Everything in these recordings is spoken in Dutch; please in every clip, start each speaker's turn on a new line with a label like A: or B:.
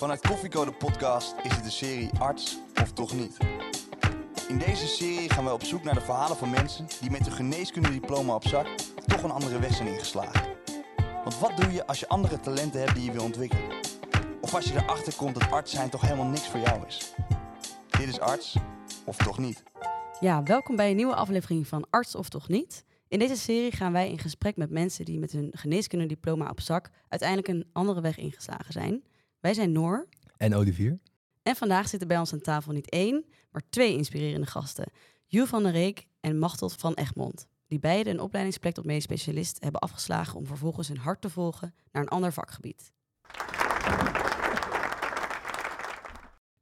A: Vanuit Koffiecode Podcast is het de serie Arts of Toch Niet. In deze serie gaan wij op zoek naar de verhalen van mensen die met een geneeskundediploma op zak toch een andere weg zijn ingeslagen. Want wat doe je als je andere talenten hebt die je wil ontwikkelen? Of als je erachter komt dat arts zijn toch helemaal niks voor jou is? Dit is Arts of Toch Niet.
B: Ja, welkom bij een nieuwe aflevering van Arts of Toch Niet. In deze serie gaan wij in gesprek met mensen die met hun geneeskundediploma op zak uiteindelijk een andere weg ingeslagen zijn. Wij zijn Noor
C: En Olivier.
B: en vandaag zitten bij ons aan tafel niet één, maar twee inspirerende gasten. Jules van der Reek en Machteld van Egmond. Die beide een opleidingsplek tot medisch specialist hebben afgeslagen om vervolgens hun hart te volgen naar een ander vakgebied.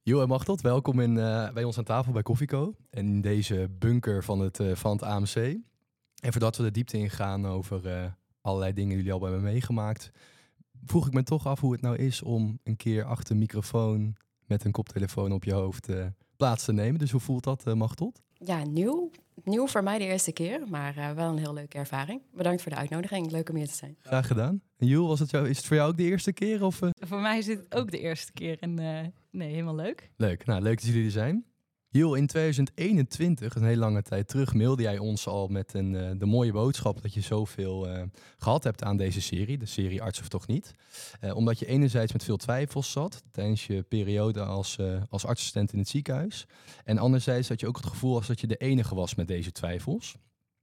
C: Jo en Machteld, welkom in, eh, bij ons aan tafel bij Koffieco. En in deze bunker van het, eh, van het AMC. En voordat we de diepte ingaan over eh, allerlei dingen die jullie al hebben meegemaakt, vroeg ik me toch af hoe het nou is om een keer achter een microfoon met een koptelefoon op je hoofd eh, plaats te nemen. Dus hoe voelt dat, eh, Machteld?
D: Ja, nieuw. Nieuw voor mij de eerste keer, maar eh, wel een heel leuke ervaring. Bedankt voor de uitnodiging. Leuk om hier te zijn.
C: Graag gedaan. En Jules, was het jou, is het voor jou ook de eerste keer? Of, eh?
E: Voor mij is dit ook de eerste keer en eh, nee, helemaal leuk.
C: Leuk, nou leuk dat jullie er zijn. Jules, in 2021, een hele lange tijd terug, mailde jij ons al met een, eh, de mooie boodschap dat je zoveel eh, gehad hebt aan deze serie, de serie Arts of Toch Niet. Eh, omdat je enerzijds met veel twijfels zat tijdens je periode als, als artsassistent in het ziekenhuis. En anderzijds had je ook het gevoel als dat je de enige was met deze twijfels.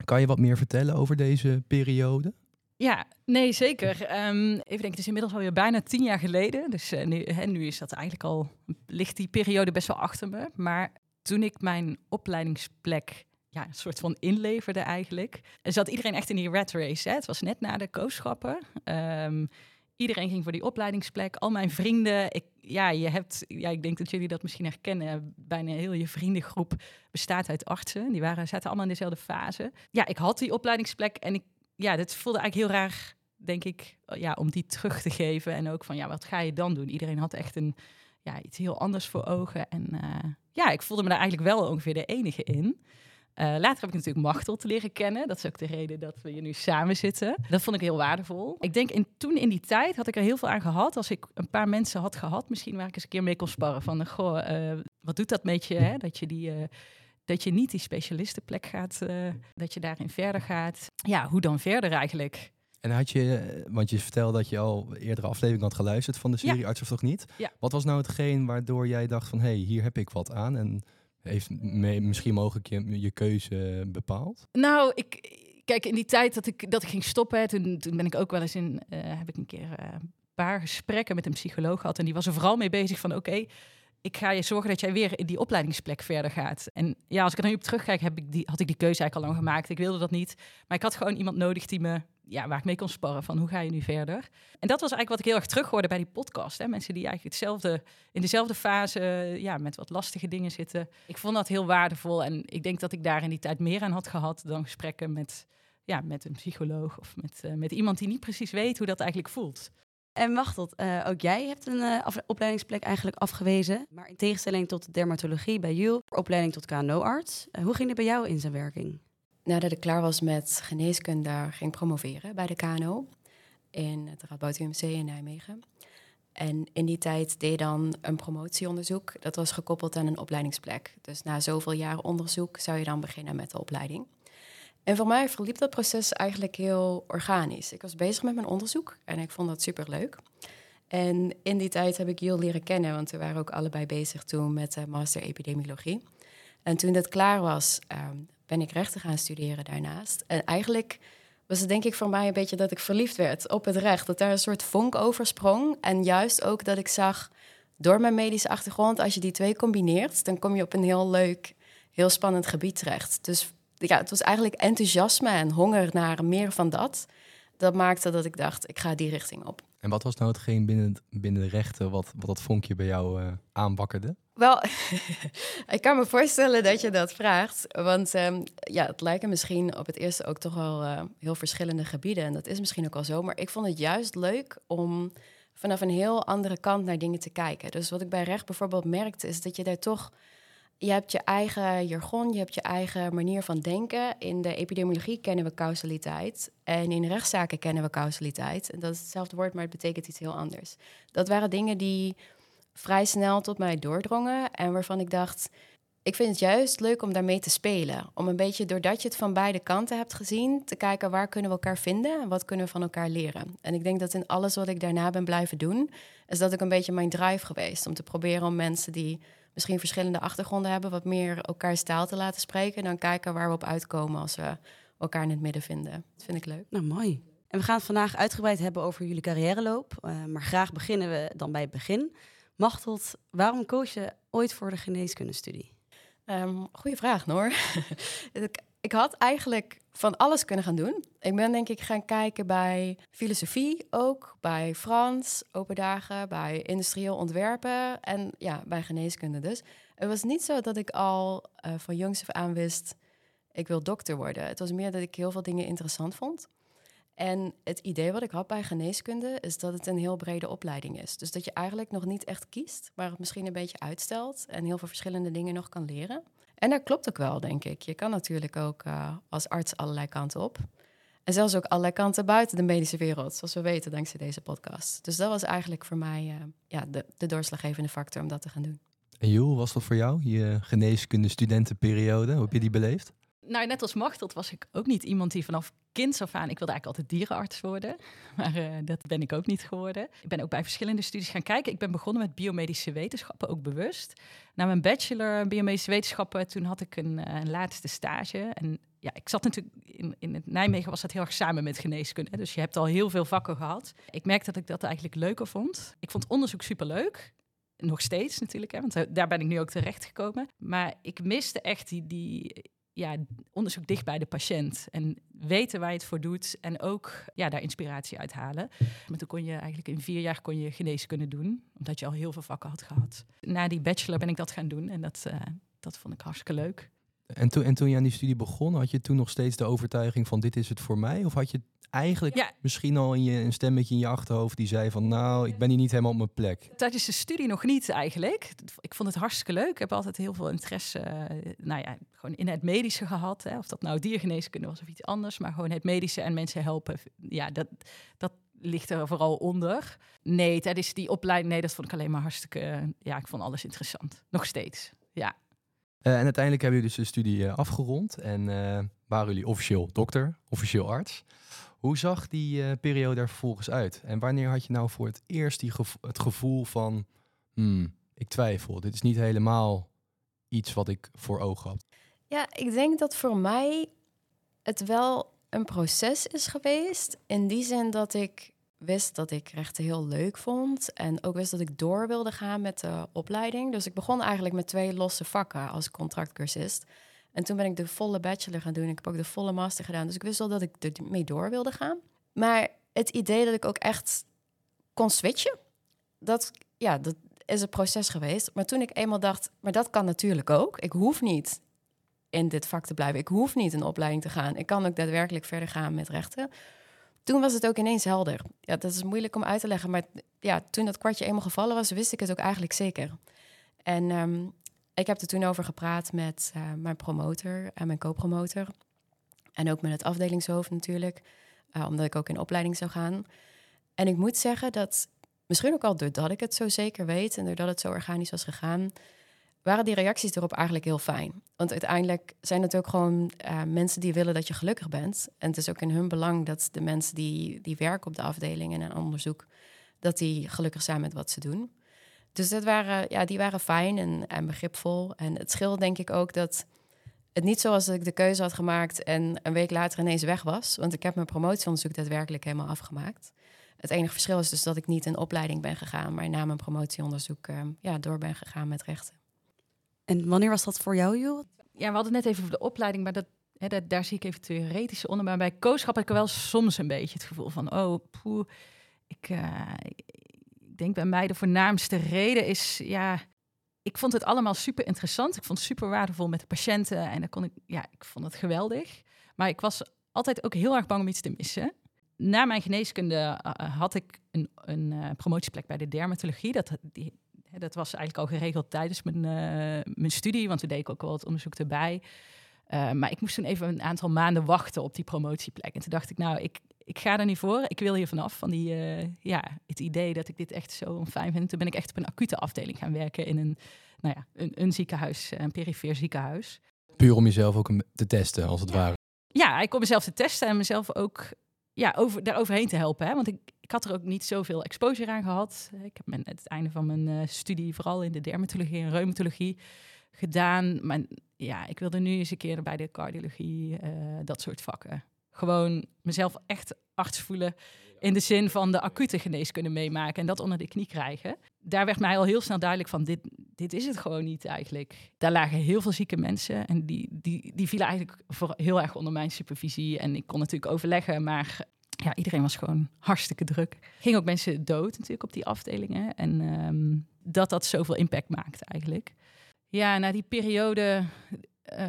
C: Kan je wat meer vertellen over deze periode?
E: Ja, nee, zeker. Ehm, even denken, het is inmiddels alweer bijna tien jaar geleden. Dus nu, hè, nu is dat eigenlijk al, ligt die periode best wel achter me. Maar toen ik mijn opleidingsplek ja, een soort van inleverde eigenlijk, zat iedereen echt in die rat race. Hè? Het was net na de kooschappen. Ehm, iedereen ging voor die opleidingsplek. Al mijn vrienden. Ik, ja, je hebt, ja, ik denk dat jullie dat misschien herkennen. Bijna heel je vriendengroep bestaat uit artsen. Die waren, zaten allemaal in dezelfde fase. Ja, ik had die opleidingsplek en ik, ja, dat voelde eigenlijk heel raar, denk ik, ja, om die terug te geven. En ook van, ja, wat ga je dan doen? Iedereen had echt een, ja, iets heel anders voor ogen. En eh, ja, ik voelde me daar eigenlijk wel ongeveer de enige in. Eh, later heb ik natuurlijk Machtel te leren kennen. Dat is ook de reden dat we hier nu samen zitten. Dat vond ik heel waardevol. Ik denk in, toen in die tijd had ik er heel veel aan gehad. Als ik een paar mensen had gehad, misschien waar ik eens een keer mee kon sparren. Van, goh, eh, wat doet dat met je? Hè? Dat je die... eh, dat je niet die specialistenplek gaat, eh, dat je daarin verder gaat. Ja, hoe dan verder eigenlijk?
C: En had je, eh, want je vertelde dat je al eerdere aflevering had geluisterd van de serie
E: Ja.
C: Arts of Toch Niet.
E: Ja.
C: Wat was nou hetgeen waardoor jij dacht van, hé, hey, hier heb ik wat aan en heeft me- misschien mogelijk je, je keuze bepaald?
E: Nou, ik, kijk, in die tijd dat ik, dat ik ging stoppen, hè, toen, toen ben ik ook wel eens in, eh, heb ik een keer eh, een paar gesprekken met een psycholoog gehad. En die was er vooral mee bezig van, oké, ik ga je zorgen dat jij weer in die opleidingsplek verder gaat. En ja, als ik er nu op terugkijk, heb ik die, had ik die keuze eigenlijk al lang gemaakt. Ik wilde dat niet. Maar ik had gewoon iemand nodig die me, ja, waar ik mee kon sparren van, hoe ga je nu verder? En dat was eigenlijk wat ik heel erg terughoorde bij die podcast. Hè? Mensen die eigenlijk hetzelfde, in dezelfde fase, ja, met wat lastige dingen zitten. Ik vond dat heel waardevol. En ik denk dat ik daar in die tijd meer aan had gehad dan gesprekken met, ja, met een psycholoog of met, eh, met iemand die niet precies weet hoe dat eigenlijk voelt.
B: En Machteld, eh, ook jij hebt een eh, opleidingsplek eigenlijk afgewezen. Maar in tegenstelling tot de dermatologie bij Jules, opleiding tot KNO-arts. Hoe ging dit bij jou in zijn werking?
D: Nadat ik klaar was met geneeskunde, ging promoveren bij de KNO in het Radboud in Nijmegen. En in die tijd deed dan een promotieonderzoek. Dat was gekoppeld aan een opleidingsplek. Dus na zoveel jaren onderzoek zou je dan beginnen met de opleiding. En voor mij verliep dat proces eigenlijk heel organisch. Ik was bezig met mijn onderzoek en ik vond dat superleuk. En in die tijd heb ik Jill leren kennen, want we waren ook allebei bezig toen met de master epidemiologie. En toen dat klaar was, ehm, ben ik rechten gaan studeren daarnaast. En eigenlijk was het denk ik voor mij een beetje dat ik verliefd werd op het recht. Dat daar een soort vonk over sprong. En juist ook dat ik zag, door mijn medische achtergrond, als je die twee combineert, dan kom je op een heel leuk, heel spannend gebied terecht. Dus ja, het was eigenlijk enthousiasme en honger naar meer van dat. Dat maakte dat ik dacht, ik ga die richting op.
C: En wat was nou hetgeen binnen, binnen de rechten wat, wat dat vonkje bij jou eh aanwakkerde?
D: Wel, ik kan me voorstellen dat je dat vraagt. Want ehm, ja, het lijken misschien op het eerste ook toch wel eh, heel verschillende gebieden. En dat is misschien ook al zo. Maar ik vond het juist leuk om vanaf een heel andere kant naar dingen te kijken. Dus wat ik bij recht bijvoorbeeld merkte, is dat je daar toch... Je hebt je eigen jargon, je hebt je eigen manier van denken. In de epidemiologie kennen we causaliteit. En in rechtszaken kennen we causaliteit. En dat is hetzelfde woord, maar het betekent iets heel anders. Dat waren dingen die vrij snel tot mij doordrongen en waarvan ik dacht, ik vind het juist leuk om daarmee te spelen. Om een beetje, doordat je het van beide kanten hebt gezien, te kijken waar kunnen we elkaar vinden en wat kunnen we van elkaar leren. En ik denk dat in alles wat ik daarna ben blijven doen, is dat ik een beetje mijn drive geweest. Om te proberen om mensen die misschien verschillende achtergronden hebben, wat meer elkaars taal te laten spreken. En dan kijken waar we op uitkomen als we elkaar in het midden vinden. Dat vind ik leuk.
B: Nou, mooi. En we gaan het vandaag uitgebreid hebben over jullie carrièreloop. Uh, maar graag beginnen we dan bij het begin. Machteld, waarom koos je ooit voor de geneeskundestudie?
D: Um, goeie vraag, Noor. ik, had eigenlijk van alles kunnen gaan doen. Ik ben denk ik gaan kijken bij filosofie ook, bij Frans, open dagen, bij industrieel ontwerpen en ja, bij geneeskunde dus. Het was niet zo dat ik al uh, van jongs af aan wist, ik wil dokter worden. Het was meer dat ik heel veel dingen interessant vond. En het idee wat ik had bij geneeskunde is dat het een heel brede opleiding is. Dus dat je eigenlijk nog niet echt kiest, maar het misschien een beetje uitstelt en heel veel verschillende dingen nog kan leren. En dat klopt ook wel, denk ik. Je kan natuurlijk ook uh, als arts allerlei kanten op. En zelfs ook allerlei kanten buiten de medische wereld, zoals we weten dankzij deze podcast. Dus dat was eigenlijk voor mij uh, ja, de, de doorslaggevende factor om dat te gaan doen.
C: En Joel, was dat voor jou, je geneeskunde studentenperiode? Hoe heb je die beleefd?
E: Nou, net als Machteld was ik ook niet iemand die vanaf kinds af aan... Ik wilde eigenlijk altijd dierenarts worden, maar uh, dat ben ik ook niet geworden. Ik ben ook bij verschillende studies gaan kijken. Ik ben begonnen met biomedische wetenschappen, ook bewust. Na mijn bachelor biomedische wetenschappen, toen had ik een, uh, een laatste stage. En ja, ik zat natuurlijk in, in Nijmegen was dat heel erg samen met geneeskunde. Dus je hebt al heel veel vakken gehad. Ik merkte dat ik dat eigenlijk leuker vond. Ik vond onderzoek superleuk. Nog steeds natuurlijk, hè, want daar ben ik nu ook terecht gekomen. Maar ik miste echt die, die ja, onderzoek dicht bij de patiënt. En weten waar je het voor doet. En ook ja, daar inspiratie uit halen. Maar toen kon je eigenlijk in vier jaar kon je geneeskunde doen. Omdat je al heel veel vakken had gehad. Na die bachelor ben ik dat gaan doen. En dat, uh, dat vond ik hartstikke leuk.
C: En, toen en toen je aan die studie begon, had je toen nog steeds de overtuiging van dit is het voor mij? Of had je eigenlijk ja. misschien al in je, een stemmetje in je achterhoofd die zei van nou, ik ben hier niet helemaal op mijn plek?
E: Tijdens de studie nog niet eigenlijk. Ik vond het hartstikke leuk. Ik heb altijd heel veel interesse, uh, nou ja, gewoon in het medische gehad. Hè. Of dat nou diergeneeskunde was of iets anders, maar gewoon het medische en mensen helpen. Ja, dat, dat ligt er vooral onder. Nee, tijdens die opleiding, nee, dat vond ik alleen maar hartstikke, ja, ik vond alles interessant. Nog steeds, ja.
C: Uh, en uiteindelijk hebben jullie dus de studie uh, afgerond en uh, waren jullie officieel dokter, officieel arts. Hoe zag die uh, periode er vervolgens uit? En wanneer had je nou voor het eerst die het gevoel van, hmm, ik twijfel, dit is niet helemaal iets wat ik voor ogen had?
D: Ja, ik denk dat voor mij het wel een proces is geweest. In die zin dat ik wist dat ik rechten heel leuk vond. En ook wist dat ik door wilde gaan met de opleiding. Dus ik begon eigenlijk met twee losse vakken als contractcursist. En toen ben ik de volle bachelor gaan doen. Ik heb ook de volle master gedaan. Dus ik wist al dat ik ermee door wilde gaan. Maar het idee dat ik ook echt kon switchen, dat, ja, dat is een proces geweest. Maar toen ik eenmaal dacht, maar dat kan natuurlijk ook. Ik hoef niet in dit vak te blijven. Ik hoef niet een opleiding te gaan. Ik kan ook daadwerkelijk verder gaan met rechten. Toen was het ook ineens helder. Ja, dat is moeilijk om uit te leggen. Maar ja, toen dat kwartje eenmaal gevallen was, wist ik het ook eigenlijk zeker. En um, ik heb er toen over gepraat met uh, mijn promotor en mijn co-promotor. En ook met het afdelingshoofd natuurlijk, uh, omdat ik ook in opleiding zou gaan. En ik moet zeggen dat, misschien ook al doordat ik het zo zeker weet en doordat het zo organisch was gegaan, waren die reacties erop eigenlijk heel fijn. Want uiteindelijk zijn het ook gewoon uh, mensen die willen dat je gelukkig bent. En het is ook in hun belang dat de mensen die, die werken op de afdeling en onderzoek, dat die gelukkig zijn met wat ze doen. Dus dat waren, ja, die waren fijn en, en begripvol. En het scheelde denk ik ook dat het niet zoals dat ik de keuze had gemaakt en een week later ineens weg was. Want ik heb mijn promotieonderzoek daadwerkelijk helemaal afgemaakt. Het enige verschil is dus dat ik niet in opleiding ben gegaan, maar na mijn promotieonderzoek uh, ja, door ben gegaan met rechten.
B: En wanneer was dat voor jou, joh?
E: Ja, we hadden het net even over de opleiding, maar dat, hè, dat, daar zie ik even theoretische onder. Maar bij kooschap heb ik wel soms een beetje het gevoel van, oh, poeh, ik, uh, ik denk bij mij de voornaamste reden is, ja, ik vond het allemaal super interessant. Ik vond het super waardevol met de patiënten en dan kon ik, ja, ik vond het geweldig. Maar ik was altijd ook heel erg bang om iets te missen. Na mijn geneeskunde uh, had ik een, een uh, promotieplek bij de dermatologie. Dat, die, dat was eigenlijk al geregeld tijdens mijn, mijn studie, want deed ik ook wel wat onderzoek erbij. maar ik moest toen even een aantal maanden wachten op die promotieplek. En toen dacht ik, nou, ik, ik ga er niet voor. Ik wil hier vanaf, van die, eh, ja, het idee dat ik dit echt zo fijn vind. Toen ben ik echt op een acute afdeling gaan werken in een, nou ja, een, een ziekenhuis, een perifeer ziekenhuis.
C: Puur om jezelf ook te testen, als het ware.
E: Ja, ik kon mezelf te testen en mezelf ook ja, over, daar overheen te helpen. Hè? Want ik, ik had er ook niet zoveel exposure aan gehad. Ik heb mijn, het einde van mijn uh, studie vooral in de dermatologie en reumatologie gedaan. Maar ja, ik wilde nu eens een keer bij de cardiologie, uh, dat soort vakken. Gewoon mezelf echt arts voelen in de zin van de acute geneeskunde meemaken en dat onder de knie krijgen. Daar werd mij al heel snel duidelijk van, dit, dit is het gewoon niet eigenlijk. Daar lagen heel veel zieke mensen en die, die, die vielen eigenlijk voor heel erg onder mijn supervisie. En ik kon natuurlijk overleggen, maar ja, iedereen was gewoon hartstikke druk. Ging ook mensen dood natuurlijk op die afdelingen. En um, dat dat zoveel impact maakte eigenlijk. Ja, na die periode uh,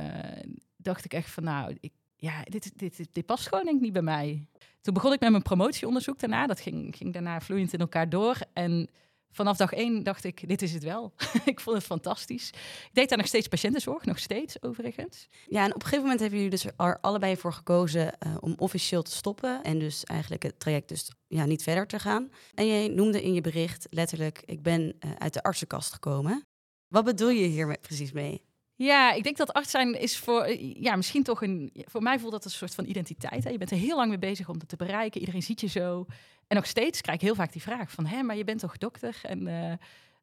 E: dacht ik echt van nou, ik, ja, dit, dit, dit, past gewoon denk ik niet bij mij. Toen begon ik met mijn promotieonderzoek daarna. Dat ging, ging daarna vloeiend in elkaar door. En vanaf dag één dacht ik, dit is het wel. ik vond het fantastisch. Ik deed daar nog steeds patiëntenzorg, nog steeds overigens.
B: Ja, en op een gegeven moment hebben jullie dus er allebei voor gekozen uh, om officieel te stoppen. En dus eigenlijk het traject dus ja, niet verder te gaan. En jij noemde in je bericht letterlijk, ik ben uh, uit de artsenkast gekomen. Wat bedoel je hier precies mee?
E: Ja, ik denk dat arts zijn is voor, ja, misschien toch een, voor mij voelt dat een soort van identiteit. Hè? Je bent er heel lang mee bezig om dat te bereiken. Iedereen ziet je zo. En nog steeds krijg ik heel vaak die vraag van, hé, maar je bent toch dokter? En uh,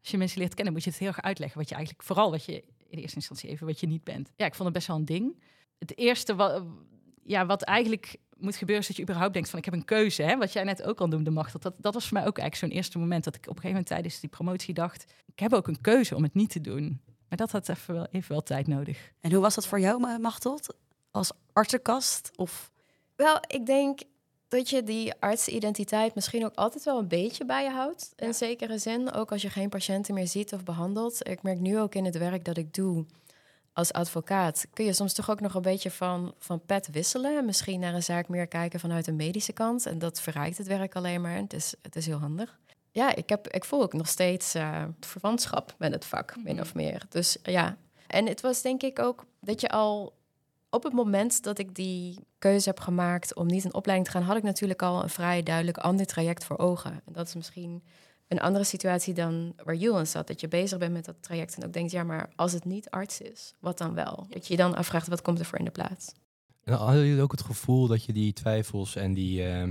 E: als je mensen leert kennen, moet je het heel erg uitleggen wat je eigenlijk, vooral wat je in eerste instantie even wat je niet bent. Ja, ik vond het best wel een ding. Het eerste wat, ja, wat eigenlijk moet gebeuren is dat je überhaupt denkt van ik heb een keuze. Hè? Wat jij net ook al noemde, Machtel. Dat, dat was voor mij ook eigenlijk zo'n eerste moment dat ik op een gegeven moment tijdens die promotie dacht, ik heb ook een keuze om het niet te doen. Maar dat had even wel, even wel tijd nodig.
B: En hoe was dat voor jou, Machteld? Als artsenkast? Of...
D: Wel, ik denk dat je die artsidentiteit misschien ook altijd wel een beetje bij je houdt. In zekere zin, ook als je geen patiënten meer ziet of behandelt. Ik merk nu ook in het werk dat ik doe als advocaat... kun je soms toch ook nog een beetje van, van pet wisselen. Misschien naar een zaak meer kijken vanuit de medische kant. En dat verrijkt het werk alleen maar. Het is, het is heel handig ja, ik, heb, ik voel ook nog steeds uh, verwantschap met het vak, min of meer. Dus ja, en het was denk ik ook dat je al op het moment dat ik die keuze heb gemaakt om niet een opleiding te gaan, had ik natuurlijk al een vrij duidelijk ander traject voor ogen. En dat is misschien een andere situatie dan waar Julian zat. Dat je bezig bent met dat traject en ook denkt, ja, maar als het niet arts is, wat dan wel? Dat je je dan afvraagt, wat komt er voor in de plaats?
C: En hadden jullie ook het gevoel dat je die twijfels en die... Uh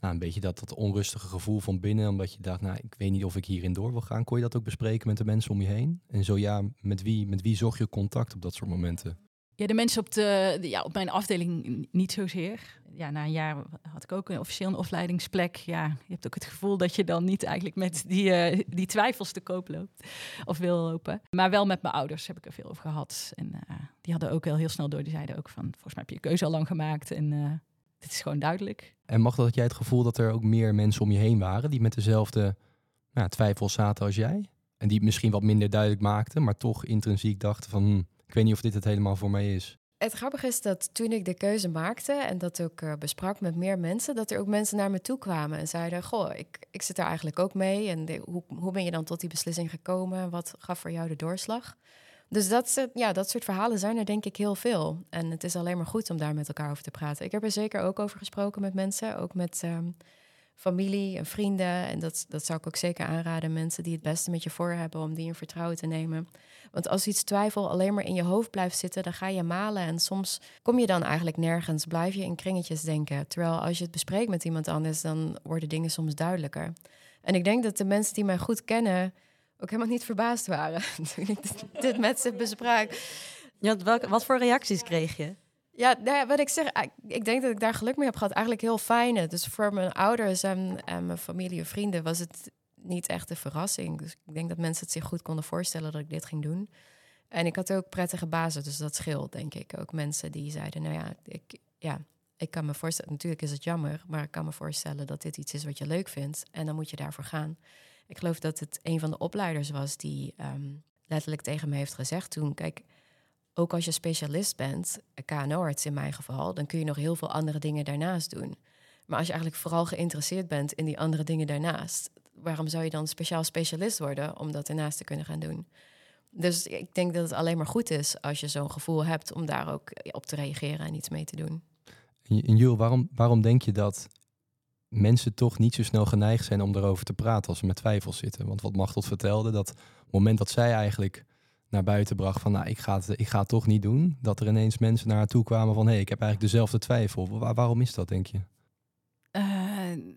C: nou, een beetje dat, dat onrustige gevoel van binnen, omdat je dacht, nou, ik weet niet of ik hierin door wil gaan. Kon je dat ook bespreken met de mensen om je heen? En zo ja, met wie, met wie zocht je contact op dat soort momenten?
E: Ja, de mensen op, de, ja, op mijn afdeling niet zozeer. Ja, na een jaar had ik ook een officieel een opleidingsplek. Ja, je hebt ook het gevoel dat je dan niet eigenlijk met die, uh, die twijfels te koop loopt of wil lopen. Maar wel met mijn ouders heb ik er veel over gehad. En uh, die hadden ook heel, heel snel door. Die zeiden ook van, volgens mij heb je je keuze al lang gemaakt. En uh, dit is gewoon duidelijk.
C: En mag dat jij het gevoel dat er ook meer mensen om je heen waren die met dezelfde nou, twijfels zaten als jij? En die het misschien wat minder duidelijk maakten, maar toch intrinsiek dachten van hm, ik weet niet of dit het helemaal voor mij is.
D: Het grappige is dat toen ik de keuze maakte en dat ook uh, besprak met meer mensen, dat er ook mensen naar me toe kwamen en zeiden: Goh, ik, ik zit er eigenlijk ook mee. En hoe, hoe ben je dan tot die beslissing gekomen? Wat gaf voor jou de doorslag? Dus dat, ja, dat soort verhalen zijn er denk ik heel veel. En het is alleen maar goed om daar met elkaar over te praten. Ik heb er zeker ook over gesproken met mensen, ook met um, familie en vrienden. En dat, dat zou ik ook zeker aanraden, mensen die het beste met je voor hebben, om die in vertrouwen te nemen. Want als iets twijfel alleen maar in je hoofd blijft zitten, dan ga je malen. En soms kom je dan eigenlijk nergens, blijf je in kringetjes denken. Terwijl als je het bespreekt met iemand anders, dan worden dingen soms duidelijker. En ik denk dat de mensen die mij goed kennen ook helemaal niet verbaasd waren toen ik dit, met ze besprak.
B: Ja, welke, wat voor reacties kreeg je?
D: Ja, nou wat ik zeg, ik denk dat ik daar geluk mee heb gehad. Eigenlijk heel fijne. Dus voor mijn ouders en, en mijn familie en vrienden was het niet echt een verrassing. Dus ik denk dat mensen het zich goed konden voorstellen dat ik dit ging doen. En ik had ook prettige bazen, dus dat scheelt, denk ik. Ook mensen die zeiden, nou ja, ik, ja, ik kan me voorstellen, natuurlijk is het jammer, maar ik kan me voorstellen dat dit iets is wat je leuk vindt. En dan moet je daarvoor gaan. Ik geloof dat het een van de opleiders was die ehm, letterlijk tegen me heeft gezegd toen: Kijk, ook als je specialist bent, KNO-arts in mijn geval, dan kun je nog heel veel andere dingen daarnaast doen. Maar als je eigenlijk vooral geïnteresseerd bent in die andere dingen daarnaast, waarom zou je dan speciaal specialist worden om dat daarnaast te kunnen gaan doen? Dus ik denk dat het alleen maar goed is als je zo'n gevoel hebt om daar ook op te reageren en iets mee te doen.
C: En Jules, waarom, waarom denk je dat mensen toch niet zo snel geneigd zijn om erover te praten als ze met twijfels zitten. Want wat Machteld vertelde, dat moment dat zij eigenlijk naar buiten bracht van, nou, ik ga het, ik ga het toch niet doen, dat er ineens mensen naar haar toe kwamen van, hé, hey, ik heb eigenlijk dezelfde twijfel. waarom is dat, denk je?
E: Uh,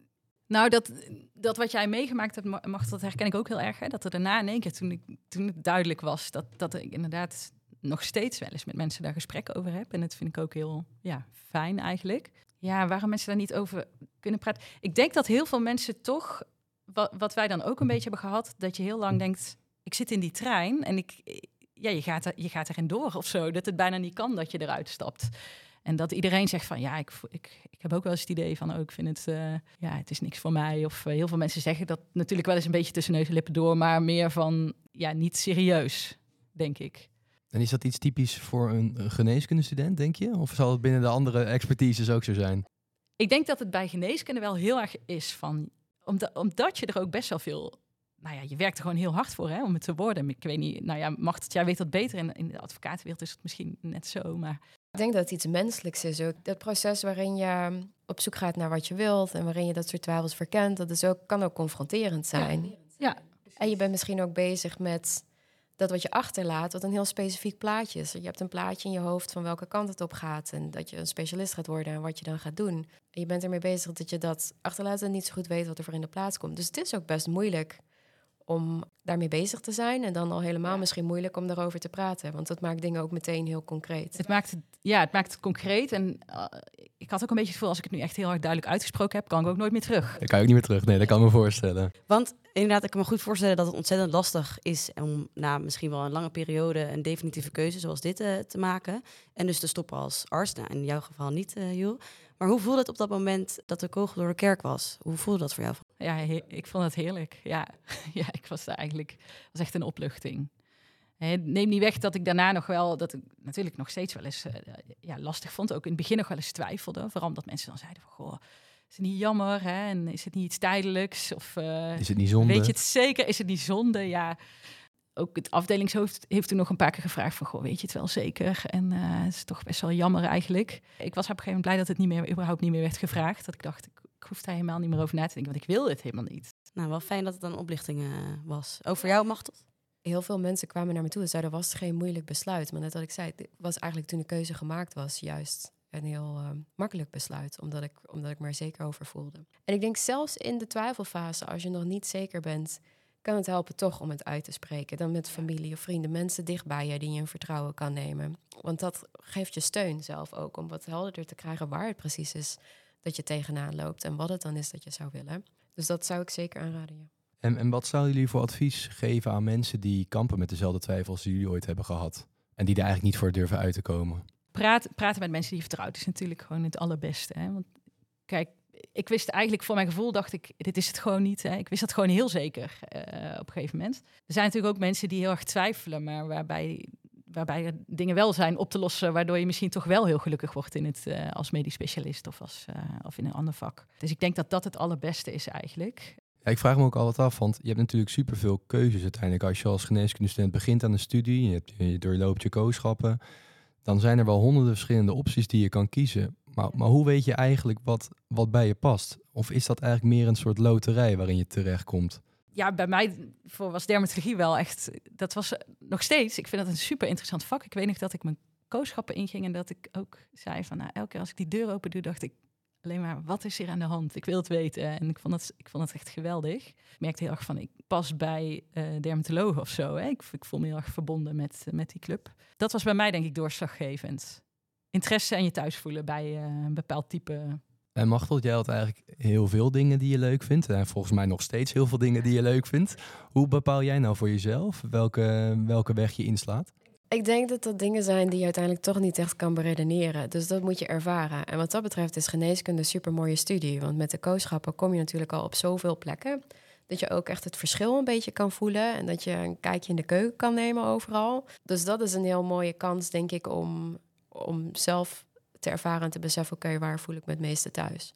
E: nou, dat, dat wat jij meegemaakt hebt, mag dat herken ik ook heel erg. Hè? Dat er daarna in één keer, toen, ik, toen het duidelijk was, dat, dat ik inderdaad nog steeds wel eens met mensen daar gesprekken over heb. En dat vind ik ook heel ja, fijn eigenlijk. Ja, waarom mensen daar niet over kunnen praten. Ik denk dat heel veel mensen toch, wat, wat wij dan ook een beetje hebben gehad, dat je heel lang denkt, ik zit in die trein en ik, ja, je, gaat er, je gaat erin door of zo. Dat het bijna niet kan dat je eruit stapt. En dat iedereen zegt van ja, ik, ik, ik heb ook wel eens het idee van oh, ik vind het, uh, ja, het is niks voor mij. Of uh, heel veel mensen zeggen dat natuurlijk wel eens een beetje tussen neus en lippen door, maar meer van ja, niet serieus, denk ik.
C: En is dat iets typisch voor een geneeskundestudent, denk je? Of zal het binnen de andere expertises ook zo zijn?
E: Ik denk dat het bij geneeskunde wel heel erg is van, omdat, omdat je er ook best wel veel nou ja, je werkt er gewoon heel hard voor hè, om het te worden. Ik weet niet, nou ja, Macht, jij weet dat beter. In, in de advocatenwereld is het misschien net zo, maar...
D: Ik denk dat het iets menselijks is ook. Dat proces waarin je op zoek gaat naar wat je wilt... en waarin je dat soort twijfels verkent, dat is ook, kan ook confronterend zijn.
E: Ja.
D: En je bent misschien ook bezig met dat wat je achterlaat, wat een heel specifiek plaatje is. Je hebt een plaatje in je hoofd van welke kant het op gaat en dat je een specialist gaat worden en wat je dan gaat doen. En je bent ermee bezig dat je dat achterlaat en niet zo goed weet wat er voor in de plaats komt. Dus het is ook best moeilijk om daarmee bezig te zijn. En dan al helemaal misschien moeilijk om daarover te praten. Want dat maakt dingen ook meteen heel concreet.
E: Het maakt het, ja, het maakt het concreet. En uh, ik had ook een beetje het gevoel, als ik het nu echt heel hard duidelijk uitgesproken heb, kan ik ook nooit meer terug.
C: Dan kan je ook niet meer terug. Nee, dat kan ik me voorstellen.
B: Want inderdaad, ik kan me goed voorstellen dat het ontzettend lastig is om na misschien wel een lange periode een definitieve keuze zoals dit uh, te maken. En dus te stoppen als arts. Nou, in jouw geval niet, uh, Joel. Maar hoe voelde het op dat moment dat de kogel door de kerk was? Hoe voelde dat voor jou?
E: Ja, ik vond het heerlijk. Ja, ja ik was daar eigenlijk, was echt een opluchting. neem niet weg dat ik daarna nog wel, dat ik natuurlijk nog steeds wel eens uh, ja, lastig vond. Ook in het begin nog wel eens twijfelde. Vooral omdat mensen dan zeiden van, goh, is het niet jammer? Hè? En is het niet iets tijdelijks? Of, uh,
C: is het niet zonde?
E: Weet je het zeker? Is het niet zonde? Ja, ook het afdelingshoofd heeft toen nog een paar keer gevraagd van, goh, weet je het wel zeker? En uh, het is toch best wel jammer eigenlijk. Ik was op een gegeven moment blij dat het niet meer, überhaupt niet meer werd gevraagd. Dat ik dacht, ik, ik hoef daar helemaal niet meer over na te denken, want ik wil dit helemaal niet.
B: Nou, wel fijn dat het een oplichting uh, was. Over jou, Machtel?
D: Heel veel mensen kwamen naar me toe en zeiden, was geen moeilijk besluit. Maar net wat ik zei, het was eigenlijk toen de keuze gemaakt was, juist een heel uh, makkelijk besluit, omdat ik, omdat ik me er zeker over voelde. En ik denk zelfs in de twijfelfase, als je nog niet zeker bent kan het helpen toch om het uit te spreken. Dan met familie of vrienden, mensen dichtbij je die je in vertrouwen kan nemen. Want dat geeft je steun zelf ook om wat helderder te krijgen waar het precies is dat je tegenaan loopt en wat het dan is dat je zou willen. Dus dat zou ik zeker aanraden. Ja.
C: En, en wat zouden jullie voor advies geven aan mensen die kampen met dezelfde twijfels die jullie ooit hebben gehad? En die er eigenlijk niet voor durven uit te komen?
E: Praat, praten met mensen die je vertrouwt is natuurlijk gewoon het allerbeste. Hè? Want kijk, ik wist eigenlijk voor mijn gevoel, dacht ik, dit is het gewoon niet. Hè. Ik wist dat gewoon heel zeker uh, op een gegeven moment. Er zijn natuurlijk ook mensen die heel erg twijfelen, maar waarbij, waarbij er dingen wel zijn op te lossen, waardoor je misschien toch wel heel gelukkig wordt in het, uh, als medisch specialist of, als, uh, of in een ander vak. Dus ik denk dat dat het allerbeste is eigenlijk.
C: Ja, ik vraag me ook altijd af, want je hebt natuurlijk superveel keuzes uiteindelijk. Als je als geneeskundestudent begint aan een studie, je, je doorloopt je kooschappen, dan zijn er wel honderden verschillende opties die je kan kiezen. Maar, maar hoe weet je eigenlijk wat, wat bij je past? Of is dat eigenlijk meer een soort loterij waarin je terechtkomt?
E: Ja, bij mij voor was dermatologie wel echt. Dat was nog steeds. Ik vind dat een super interessant vak. Ik weet nog dat ik mijn kooschappen inging en dat ik ook zei van, nou, elke keer als ik die deur open doe, dacht ik alleen maar, wat is hier aan de hand? Ik wil het weten. En ik vond het, ik vond het echt geweldig. Ik merkte heel erg van, ik pas bij uh, dermatologen of zo. Hè? Ik, ik voel me heel erg verbonden met, met die club. Dat was bij mij denk ik doorslaggevend interesse en je thuis voelen bij uh, een bepaald type.
C: En Machtel, jij had eigenlijk heel veel dingen die je leuk vindt. En volgens mij nog steeds heel veel dingen die je leuk vindt. Hoe bepaal jij nou voor jezelf welke, welke weg je inslaat?
D: Ik denk dat dat dingen zijn die je uiteindelijk toch niet echt kan beredeneren. Dus dat moet je ervaren. En wat dat betreft is geneeskunde een super mooie studie. Want met de kooschappen kom je natuurlijk al op zoveel plekken. Dat je ook echt het verschil een beetje kan voelen. En dat je een kijkje in de keuken kan nemen overal. Dus dat is een heel mooie kans, denk ik, om om zelf te ervaren en te beseffen, oké, waar voel ik me het meeste thuis?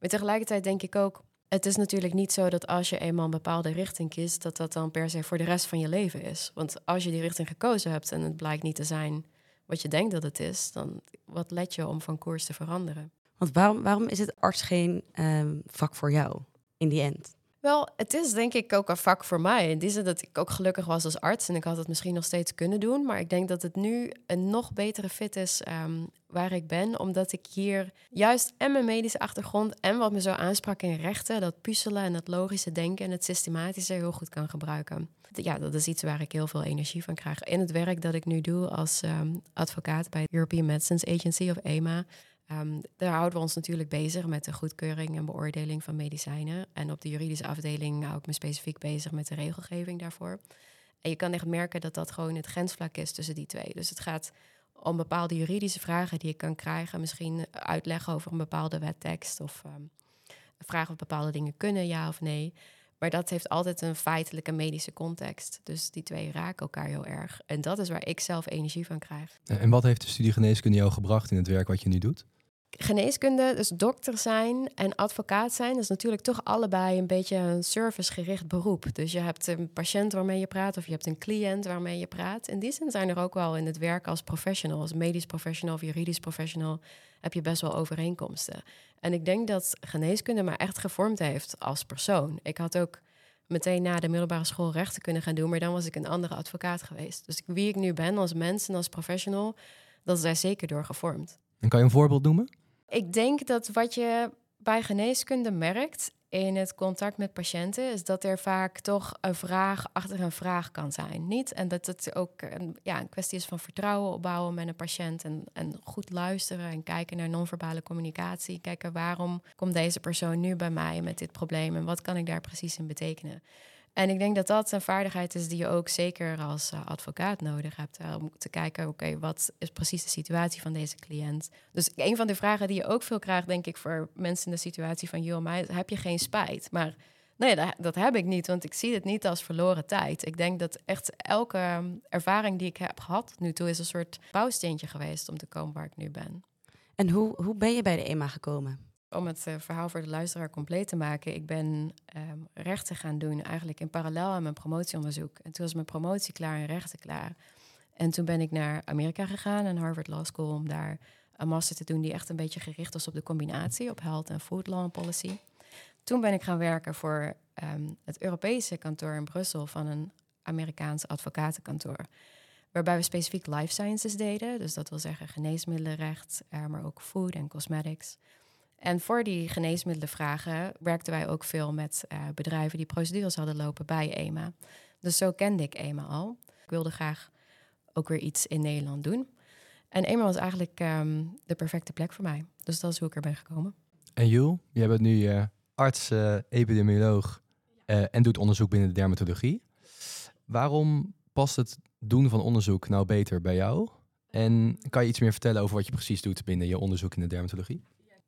D: Maar tegelijkertijd denk ik ook, het is natuurlijk niet zo dat als je eenmaal een bepaalde richting kiest, dat dat dan per se voor de rest van je leven is. Want als je die richting gekozen hebt en het blijkt niet te zijn wat je denkt dat het is, dan wat let je om van koers te veranderen?
B: Want waarom, waarom is het arts geen ehm, vak voor jou in die end?
D: Wel, het is denk ik ook een vak voor mij. In die zin dat ik ook gelukkig was als arts en ik had het misschien nog steeds kunnen doen. Maar ik denk dat het nu een nog betere fit is ehm, waar ik ben. Omdat ik hier juist en mijn medische achtergrond en wat me zo aansprak in rechten, dat puzzelen en het logische denken en het systematische heel goed kan gebruiken. Ja, dat is iets waar ik heel veel energie van krijg. In het werk dat ik nu doe als ehm, advocaat bij European Medicines Agency of EMA. Um, daar houden we ons natuurlijk bezig met de goedkeuring en beoordeling van medicijnen. En op de juridische afdeling hou ik me specifiek bezig met de regelgeving daarvoor. En je kan echt merken dat dat gewoon het grensvlak is tussen die twee. Dus het gaat om bepaalde juridische vragen die je kan krijgen. Misschien uitleggen over een bepaalde wettekst of um, vragen of bepaalde dingen kunnen, ja of nee. Maar dat heeft altijd een feitelijke medische context. Dus die twee raken elkaar heel erg. En dat is waar ik zelf energie van krijg.
C: En wat heeft de studie geneeskunde jou gebracht in het werk wat je nu doet?
D: Geneeskunde, dus dokter zijn en advocaat zijn, is natuurlijk toch allebei een beetje een servicegericht beroep. Dus je hebt een patiënt waarmee je praat of je hebt een cliënt waarmee je praat. In die zin zijn er ook wel in het werk als professional, als medisch professional of juridisch professional, heb je best wel overeenkomsten. En ik denk dat geneeskunde me echt gevormd heeft als persoon. Ik had ook meteen na de middelbare school rechten kunnen gaan doen, maar dan was ik een andere advocaat geweest. Dus wie ik nu ben als mens en als professional, dat is daar zeker door gevormd.
C: En kan je een voorbeeld noemen?
D: Ik denk dat wat je bij geneeskunde merkt in het contact met patiënten, is dat er vaak toch een vraag achter een vraag kan zijn. Niet? En dat het ook een, ja, een kwestie is van vertrouwen opbouwen met een patiënt en, en goed luisteren en kijken naar non-verbale communicatie. Kijken waarom komt deze persoon nu bij mij met dit probleem en wat kan ik daar precies in betekenen. En ik denk dat dat een vaardigheid is die je ook zeker als uh, advocaat nodig hebt. Uh, om te kijken, oké, wat is precies de situatie van deze cliënt? Dus een van de vragen die je ook veel krijgt, denk ik, voor mensen in de situatie van... joh, maar heb je geen spijt? Maar nee, dat, dat, heb ik niet, want ik zie het niet als verloren tijd. Ik denk dat echt elke ervaring die ik heb gehad nu toe... is een soort bouwsteentje geweest om te komen waar ik nu ben.
B: En hoe, hoe ben je bij de EMA gekomen?
D: Om het uh, verhaal voor de luisteraar compleet te maken, ik ben um, rechten gaan doen eigenlijk in parallel aan mijn promotieonderzoek. En toen was mijn promotie klaar en rechten klaar. En toen ben ik naar Amerika gegaan, aan Harvard Law School, om daar een master te doen die echt een beetje gericht was op de combinatie, op health en food law policy. Toen ben ik gaan werken voor um, het Europese kantoor in Brussel van een Amerikaans advocatenkantoor. Waarbij we specifiek life sciences deden. Dus dat wil zeggen geneesmiddelenrecht, uh, maar ook food en cosmetics. En voor die geneesmiddelenvragen werkten wij ook veel met uh, bedrijven die procedures hadden lopen bij EMA. Dus zo kende ik EMA al. Ik wilde graag ook weer iets in Nederland doen. En EMA was eigenlijk um, de perfecte plek voor mij. Dus dat is hoe ik er ben gekomen.
C: En Jul, jij bent nu uh, arts, uh, epidemioloog en doet onderzoek binnen de dermatologie. Waarom past het doen van onderzoek nou beter bij jou? En kan je iets meer vertellen over wat je precies doet binnen je onderzoek in de dermatologie?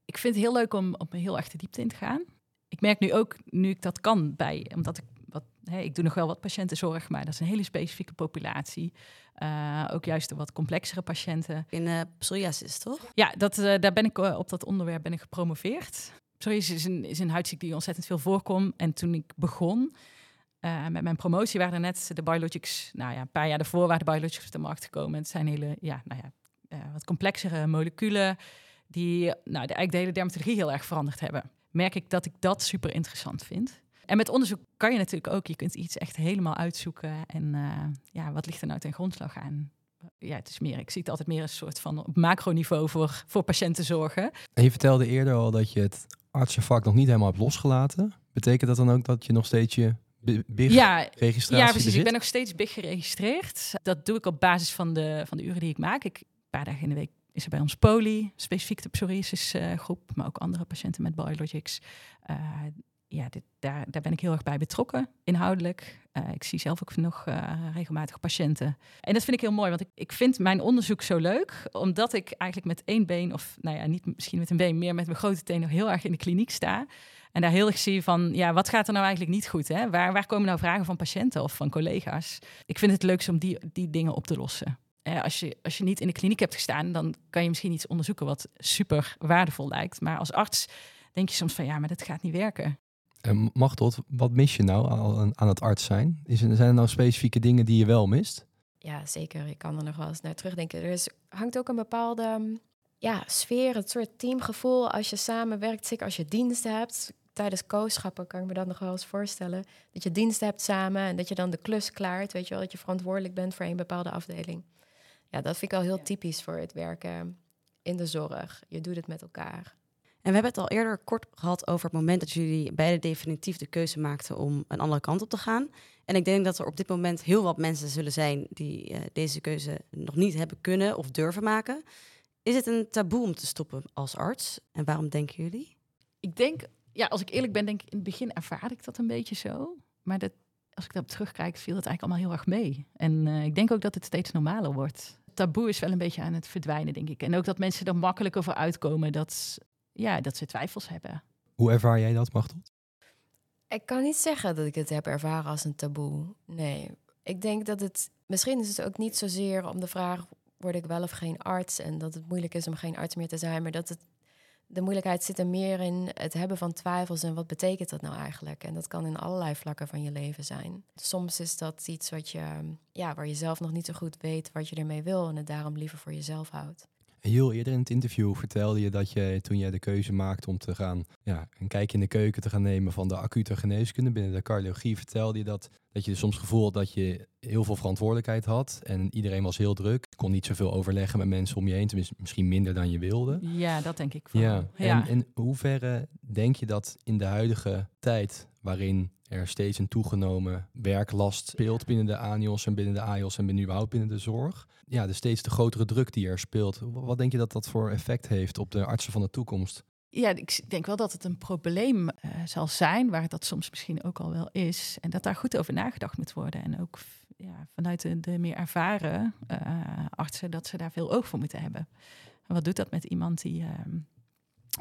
E: Ik vind het heel leuk om op een heel de diepte in te gaan. Ik merk nu ook, nu ik dat kan bij, omdat ik wat, hè, ik doe nog wel wat patiëntenzorg, maar dat is een hele specifieke populatie. Uh, ook juist de wat complexere patiënten.
B: In uh, psoriasis, toch?
E: Ja, dat, uh, daar ben ik op dat onderwerp ben ik gepromoveerd. Psoriasis is een, is een huidziekte die ontzettend veel voorkomt. En toen ik begon met mijn promotie, waren er net de biologics, nou ja, een paar jaar daarvoor waren de biologics op de markt gekomen. Het zijn hele, ja, nou ja, wat complexere moleculen die nou, de, eigenlijk de hele dermatologie heel erg veranderd hebben. Merk ik dat ik dat super interessant vind. En met onderzoek kan je natuurlijk ook, je kunt iets echt helemaal uitzoeken. En uh, ja, wat ligt er nou ten grondslag aan? Ja, het is meer, ik zie het altijd meer als een soort van op macroniveau voor, voor patiënten zorgen.
C: En je vertelde eerder al dat je het artsenvak nog niet helemaal hebt losgelaten. Betekent dat dan ook dat je nog steeds je BIG-registratie
E: ja, ja, precies. Ik ben nog steeds BIG geregistreerd. Dat doe ik op basis van de, van de uren die ik maak. Ik, een paar dagen in de week is er bij ons poli, specifiek de psoriasis uh, groep, maar ook andere patiënten met biologics. Uh, ja, dit, daar, daar ben ik heel erg bij betrokken, inhoudelijk. Uh, ik zie zelf ook nog regelmatig patiënten. En dat vind ik heel mooi, want ik, ik vind mijn onderzoek zo leuk, omdat ik eigenlijk met één been, of nou ja, niet misschien met een been, meer met mijn grote teen nog heel erg in de kliniek sta. En daar heel erg zie van, ja, wat gaat er nou eigenlijk niet goed? Hè? Waar, waar komen nou vragen van patiënten of van collega's? Ik vind het leukst om die, die dingen op te lossen als, je, als je niet in de kliniek hebt gestaan, dan kan je misschien iets onderzoeken wat super waardevol lijkt. Maar als arts denk je soms van ja, maar dat gaat niet werken.
C: En Machtot, wat mis je nou aan, aan het arts zijn? Is er, zijn er nou specifieke dingen die je wel mist?
D: Ja, zeker. Ik kan er nog wel eens naar terugdenken. Er is, hangt ook een bepaalde ja, sfeer, het soort teamgevoel als je samenwerkt. Zeker als je diensten hebt. Tijdens kooschappen kan ik me dat nog wel eens voorstellen. Dat je diensten hebt samen en dat je dan de klus klaart. Weet je wel, dat je verantwoordelijk bent voor een bepaalde afdeling. Ja, dat vind ik al heel typisch voor het werken in de zorg. Je doet het met elkaar.
B: En we hebben het al eerder kort gehad over het moment dat jullie beide definitief de keuze maakten om een andere kant op te gaan. En ik denk dat er op dit moment heel wat mensen zullen zijn die uh, deze keuze nog niet hebben kunnen of durven maken. Is het een taboe om te stoppen als arts? En waarom denken jullie?
E: Ik denk, ja, als ik eerlijk ben, denk ik in het begin ervaar ik dat een beetje zo. Maar dat, als ik daarop terugkijk, viel het eigenlijk allemaal heel erg mee. En uh, ik denk ook dat het steeds normaler wordt. Taboe is wel een beetje aan het verdwijnen, denk ik. En ook dat mensen er makkelijker voor uitkomen dat, ja, dat ze twijfels hebben.
C: Hoe ervaar jij dat, Machtel?
D: Ik kan niet zeggen dat ik het heb ervaren als een taboe. Nee. Ik denk dat het. Misschien is het ook niet zozeer om de vraag: word ik wel of geen arts? En dat het moeilijk is om geen arts meer te zijn. Maar dat het. De moeilijkheid zit er meer in het hebben van twijfels en wat betekent dat nou eigenlijk? En dat kan in allerlei vlakken van je leven zijn. Soms is dat iets wat je, ja, waar je zelf nog niet zo goed weet wat je ermee wil en het daarom liever voor jezelf houdt.
C: Heel eerder in het interview vertelde je dat je toen jij de keuze maakte om te gaan ja, een kijkje in de keuken te gaan nemen van de acute geneeskunde binnen de cardiologie, vertelde je dat, dat je soms gevoel had dat je heel veel verantwoordelijkheid had en iedereen was heel druk. Je kon niet zoveel overleggen met mensen om je heen, tenminste misschien minder dan je wilde.
E: Ja, dat denk ik.
C: Wel. Ja. ja. En in hoeverre denk je dat in de huidige tijd, waarin er steeds een toegenomen werklast speelt binnen de ANIOS en binnen de AIOS en binnen überhaupt binnen de zorg. Ja, de steeds de grotere druk die er speelt. Wat denk je dat dat voor effect heeft op de artsen van de toekomst?
E: Ja, ik denk wel dat het een probleem uh, zal zijn, waar dat soms misschien ook al wel is. En dat daar goed over nagedacht moet worden. En ook ja, vanuit de, de meer ervaren uh, artsen, dat ze daar veel oog voor moeten hebben. En wat doet dat met iemand die, uh,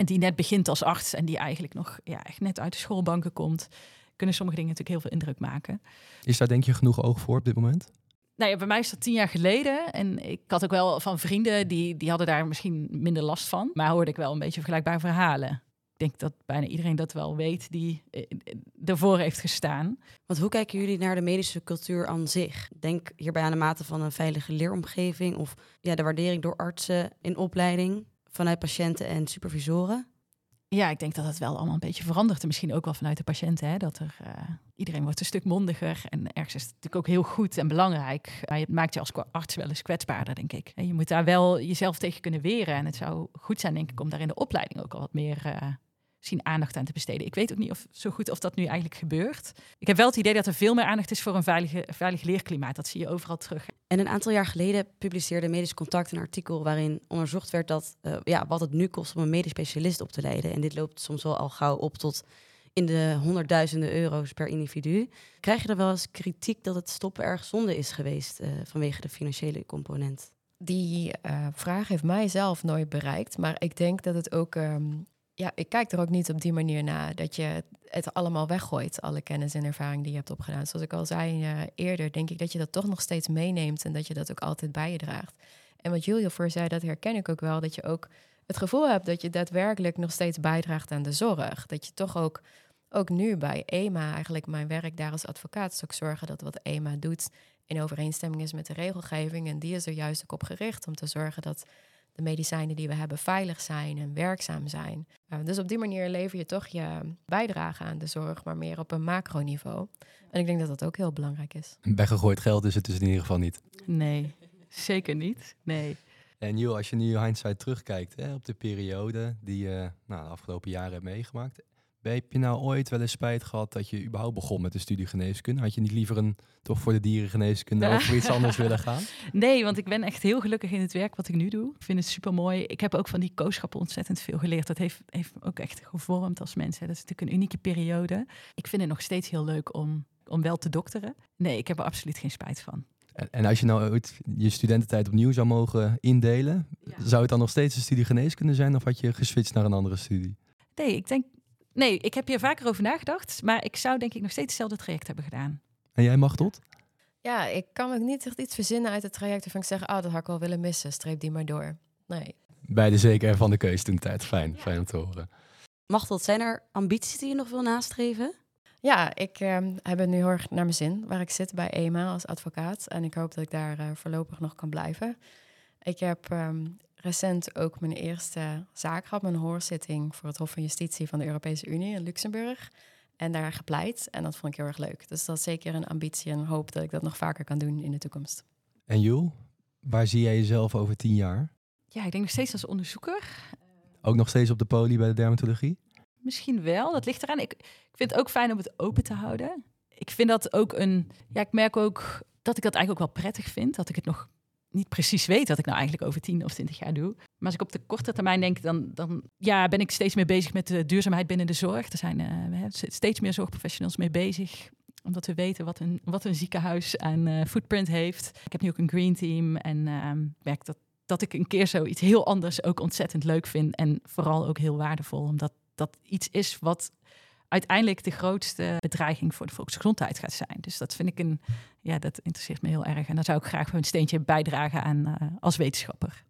E: die net begint als arts en die eigenlijk nog ja, echt net uit de schoolbanken komt? kunnen sommige dingen natuurlijk heel veel indruk maken.
C: Is daar denk je genoeg oog voor op dit moment?
E: Nou ja, bij mij is dat tien jaar geleden. En ik had ook wel van vrienden die, die hadden daar misschien minder last van. Maar hoorde ik wel een beetje vergelijkbare verhalen. Ik denk dat bijna iedereen dat wel weet die eh, ervoor heeft gestaan.
B: Want hoe kijken jullie naar de medische cultuur aan zich? Denk hierbij aan de mate van een veilige leeromgeving of ja, de waardering door artsen in opleiding vanuit patiënten en supervisoren.
E: Ja, ik denk dat het wel allemaal een beetje verandert. En misschien ook wel vanuit de patiënten. Hè, dat er, uh, iedereen wordt een stuk mondiger. En ergens is het natuurlijk ook heel goed en belangrijk. Maar het maakt je als arts wel eens kwetsbaarder, denk ik. En je moet daar wel jezelf tegen kunnen weren. En het zou goed zijn, denk ik, om daar in de opleiding ook al wat meer uh, misschien aandacht aan te besteden. Ik weet ook niet of, zo goed of dat nu eigenlijk gebeurt. Ik heb wel het idee dat er veel meer aandacht is voor een veilige, veilig leerklimaat. Dat zie je overal terug.
B: En een aantal jaar geleden publiceerde Medisch Contact een artikel waarin onderzocht werd dat, uh, ja, wat het nu kost om een medisch specialist op te leiden. En dit loopt soms wel al gauw op tot in de honderdduizenden euro's per individu. Krijg je er wel eens kritiek dat het stoppen erg zonde is geweest uh, vanwege de financiële component?
D: Die uh, vraag heeft mij zelf nooit bereikt, maar ik denk dat het ook um, ja, ik kijk er ook niet op die manier naar dat je het allemaal weggooit, alle kennis en ervaring die je hebt opgedaan. Zoals ik al zei uh, eerder, denk ik dat je dat toch nog steeds meeneemt en dat je dat ook altijd bij je draagt. En wat Julia voor zei, dat herken ik ook wel, dat je ook het gevoel hebt dat je daadwerkelijk nog steeds bijdraagt aan de zorg. Dat je toch ook, ook nu bij EMA, eigenlijk mijn werk daar als advocaat, is ook zorgen dat wat EMA doet in overeenstemming is met de regelgeving. En die is er juist ook op gericht om te zorgen dat de medicijnen die we hebben veilig zijn en werkzaam zijn. Uh, dus op die manier lever je toch je bijdrage aan de zorg, maar meer op een macroniveau. En ik denk dat dat ook heel belangrijk is.
C: Weggegooid geld is het dus in ieder geval niet.
E: Nee, zeker niet. Nee.
C: En joh, als je nu hindsight terugkijkt hè, op de periode die je nou, de afgelopen jaren hebt meegemaakt, heb je nou ooit wel eens spijt gehad dat je überhaupt begon met de studie geneeskunde? Had je niet liever een toch voor de dierengeneeskunde of voor iets anders willen gaan?
E: Nee, want ik ben echt heel gelukkig in het werk wat ik nu doe. Ik vind het super mooi. Ik heb ook van die kooschappen ontzettend veel geleerd. Dat heeft, heeft me ook echt gevormd als mens. Hè. Dat is natuurlijk een unieke periode. Ik vind het nog steeds heel leuk om, om wel te dokteren. Nee, ik heb er absoluut geen spijt van.
C: En, en als je nou ooit je studententijd opnieuw zou mogen indelen, zou het dan nog steeds een studie geneeskunde zijn of had je geswitcht naar een andere studie?
E: Nee, ik denk Nee, ik heb hier vaker over nagedacht. Maar ik zou denk ik nog steeds hetzelfde traject hebben gedaan.
C: En jij mag tot?
D: Ja, ik kan me niet echt iets verzinnen uit het traject waarvan ik zeg, oh, dat had ik wel willen missen. Streep die maar door. Nee.
C: Bij de zeker van de keuze toen tijd. Fijn, fijn om te horen.
B: Machteld, zijn er ambities die je nog wil nastreven?
D: Ja, ik uh, heb het nu heel erg naar mijn zin waar ik zit bij EMA als advocaat. En ik hoop dat ik daar uh, voorlopig nog kan blijven. Ik heb um, recent ook mijn eerste zaak gehad, mijn hoorzitting voor het Hof van Justitie van de Europese Unie in Luxemburg. En daar gepleit. En dat vond ik heel erg leuk. Dus dat is zeker een ambitie en hoop dat ik dat nog vaker kan doen in de toekomst.
C: En Jul, waar zie jij jezelf over tien jaar?
E: Ja, ik denk nog steeds als onderzoeker.
C: Ook nog steeds op de poli bij de dermatologie?
E: Misschien wel, dat ligt eraan. Ik, ik vind het ook fijn om het open te houden. Ik vind dat ook een... Ja, ik merk ook dat ik dat eigenlijk ook wel prettig vind. Dat ik het nog niet precies weet wat ik nou eigenlijk over 10 of 20 jaar doe. Maar als ik op de korte termijn denk, dan, dan ja, ben ik steeds meer bezig met de duurzaamheid binnen de zorg. Er zijn uh, steeds meer zorgprofessionals mee bezig omdat we weten wat een, wat een ziekenhuis aan uh, footprint heeft. Ik heb nu ook een green team en uh, merk dat, dat ik een keer zoiets heel anders ook ontzettend leuk vind. En vooral ook heel waardevol, omdat dat iets is wat uiteindelijk de grootste bedreiging voor de volksgezondheid gaat zijn. Dus dat vind ik een, ja, dat interesseert me heel erg. En daar zou ik graag een steentje bijdragen aan uh, als wetenschapper.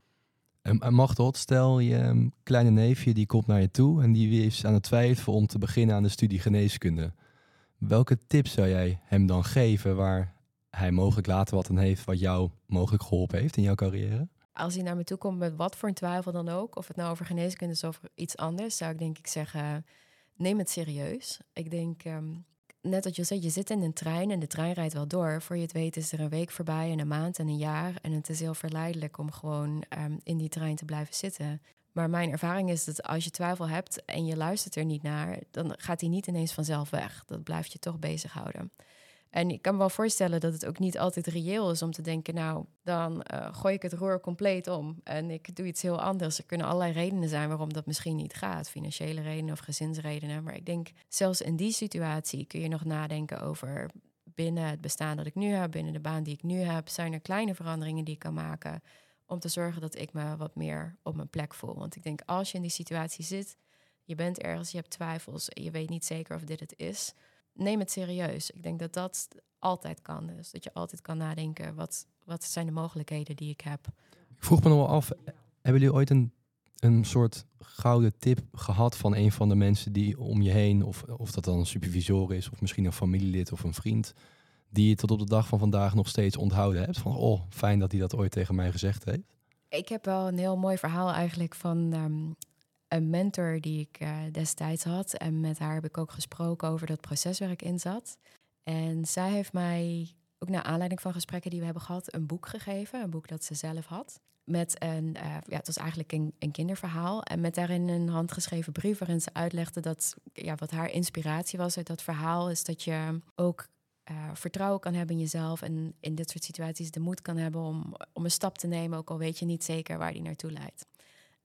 C: En, en Machtot, stel je um, kleine neefje die komt naar je toe en die is aan het twijfelen om te beginnen aan de studie geneeskunde. Welke tips zou jij hem dan geven waar hij mogelijk later wat aan heeft wat jou mogelijk geholpen heeft in jouw carrière?
D: Als hij naar me toe komt met wat voor een twijfel dan ook, of het nou over geneeskunde is of iets anders, zou ik denk ik zeggen, neem het serieus. Ik denk, um, net wat je zei, je zit in een trein en de trein rijdt wel door. Voor je het weet is er een week voorbij en een maand en een jaar. En het is heel verleidelijk om gewoon um, in die trein te blijven zitten. Maar mijn ervaring is dat als je twijfel hebt en je luistert er niet naar, dan gaat die niet ineens vanzelf weg. Dat blijft je toch bezighouden. En ik kan me wel voorstellen dat het ook niet altijd reëel is om te denken, nou, dan uh, gooi ik het roer compleet om en ik doe iets heel anders. Er kunnen allerlei redenen zijn waarom dat misschien niet gaat, financiële redenen of gezinsredenen. Maar ik denk, zelfs in die situatie kun je nog nadenken over binnen het bestaan dat ik nu heb, binnen de baan die ik nu heb, zijn er kleine veranderingen die ik kan maken om te zorgen dat ik me wat meer op mijn plek voel. Want ik denk, als je in die situatie zit, je bent ergens, je hebt twijfels je weet niet zeker of dit het is neem het serieus. Ik denk dat dat altijd kan. Dus dat je altijd kan nadenken, wat, wat zijn de mogelijkheden die ik heb.
C: Ik vroeg me nog wel af, hebben jullie ooit een, een soort gouden tip gehad van een van de mensen die om je heen, of, of dat dan een supervisor is, of misschien een familielid of een vriend, die je tot op de dag van vandaag nog steeds onthouden hebt? Van, oh, fijn dat hij dat ooit tegen mij gezegd heeft.
D: Ik heb wel een heel mooi verhaal eigenlijk van um, een mentor die ik uh, destijds had. En met haar heb ik ook gesproken over dat proces waar ik in zat. En zij heeft mij, ook naar aanleiding van gesprekken die we hebben gehad, een boek gegeven. Een boek dat ze zelf had. Met een, uh, ja, het was eigenlijk een, een, kinderverhaal. En met daarin een handgeschreven brief waarin ze uitlegde dat, ja, wat haar inspiratie was uit dat verhaal, is dat je ook uh, vertrouwen kan hebben in jezelf. En in dit soort situaties de moed kan hebben om, om een stap te nemen, ook al weet je niet zeker waar die naartoe leidt.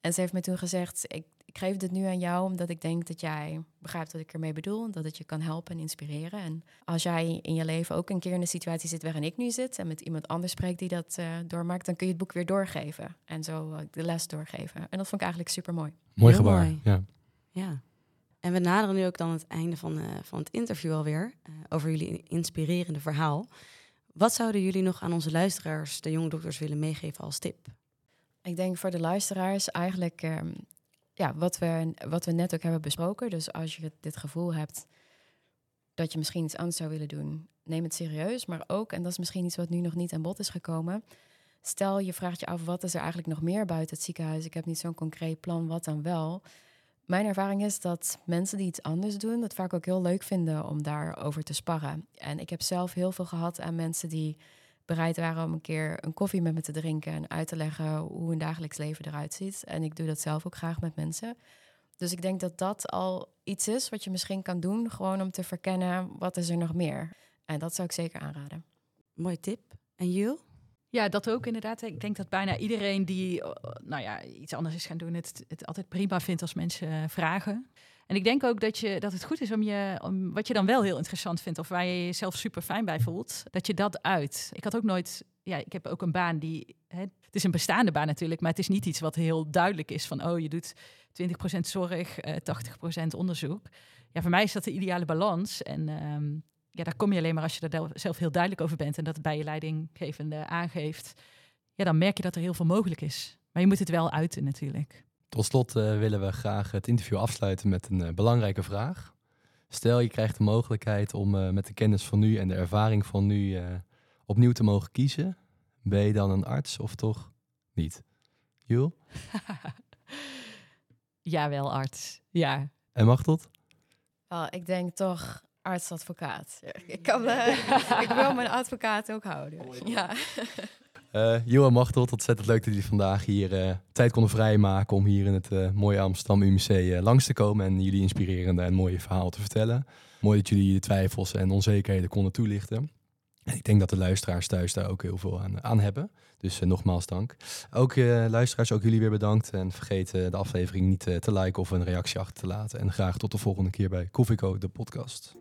D: En ze heeft me toen gezegd: ik, ik geef dit nu aan jou omdat ik denk dat jij begrijpt wat ik ermee bedoel. Dat het je kan helpen en inspireren. En als jij in je leven ook een keer in de situatie zit waarin ik nu zit en met iemand anders spreekt die dat uh, doormaakt, dan kun je het boek weer doorgeven. En zo uh, de les doorgeven. En dat vond ik eigenlijk super mooi.
C: Mooi gebaar. Mooi. Ja.
B: ja. En we naderen nu ook dan het einde van, uh, van het interview alweer. over jullie inspirerende verhaal. Wat zouden jullie nog aan onze luisteraars, de jonge dokters, willen meegeven als tip?
D: Ik denk voor de luisteraars eigenlijk um, ja, wat, we, wat we net ook hebben besproken. Dus als je dit gevoel hebt dat je misschien iets anders zou willen doen, neem het serieus. Maar ook, en dat is misschien iets wat nu nog niet aan bod is gekomen. Stel, je vraagt je af, wat is er eigenlijk nog meer buiten het ziekenhuis? Ik heb niet zo'n concreet plan, wat dan wel? Mijn ervaring is dat mensen die iets anders doen, dat vaak ook heel leuk vinden om daarover te sparren. En ik heb zelf heel veel gehad aan mensen die bereid waren om een keer een koffie met me te drinken en uit te leggen hoe een dagelijks leven eruit ziet. En ik doe dat zelf ook graag met mensen. Dus ik denk dat dat al iets is wat je misschien kan doen, gewoon om te verkennen wat is er nog meer. En dat zou ik zeker aanraden.
B: Mooi tip. En Jules?
E: Ja, dat ook inderdaad. Ik denk dat bijna iedereen die nou ja, iets anders is gaan doen, het, het altijd prima vindt als mensen vragen. En ik denk ook dat, je, dat het goed is om je, om, wat je dan wel heel interessant vindt of waar je jezelf super fijn bij voelt, dat je dat uit. Ik had ook nooit, ja, ik heb ook een baan die, hè, het is een bestaande baan natuurlijk, maar het is niet iets wat heel duidelijk is van, oh, je doet 20% zorg, uh, eh, 80% onderzoek. Ja, voor mij is dat de ideale balans. En um, ja, daar kom je alleen maar als je er zelf heel duidelijk over bent en dat bij je leidinggevende aangeeft. Ja, dan merk je dat er heel veel mogelijk is. Maar je moet het wel uiten natuurlijk.
C: Tot slot uh, willen we graag het interview afsluiten met een uh, belangrijke vraag. Stel je krijgt de mogelijkheid om uh, met de kennis van nu en de ervaring van nu opnieuw te mogen kiezen. Ben je dan een arts of toch niet? Jul?
E: Jawel, arts. Ja.
C: En Machteld?
D: Wel, ik denk toch arts-advocaat. Ik, kan, eh, ik wil mijn advocaat ook houden. Ja.
C: Jul en Machteld, ontzettend leuk dat jullie vandaag hier eh, tijd konden vrijmaken om hier in het eh, mooie Amsterdam UMC langs te komen en jullie inspirerende en mooie verhaal te vertellen. Mooi dat jullie de twijfels en onzekerheden konden toelichten. En ik denk dat de luisteraars thuis daar ook heel veel aan, aan hebben. Dus nogmaals dank. Ook luisteraars, ook jullie weer bedankt. En vergeet de aflevering niet te liken of een reactie achter te laten. En graag tot de volgende keer bij Koffieko, de podcast.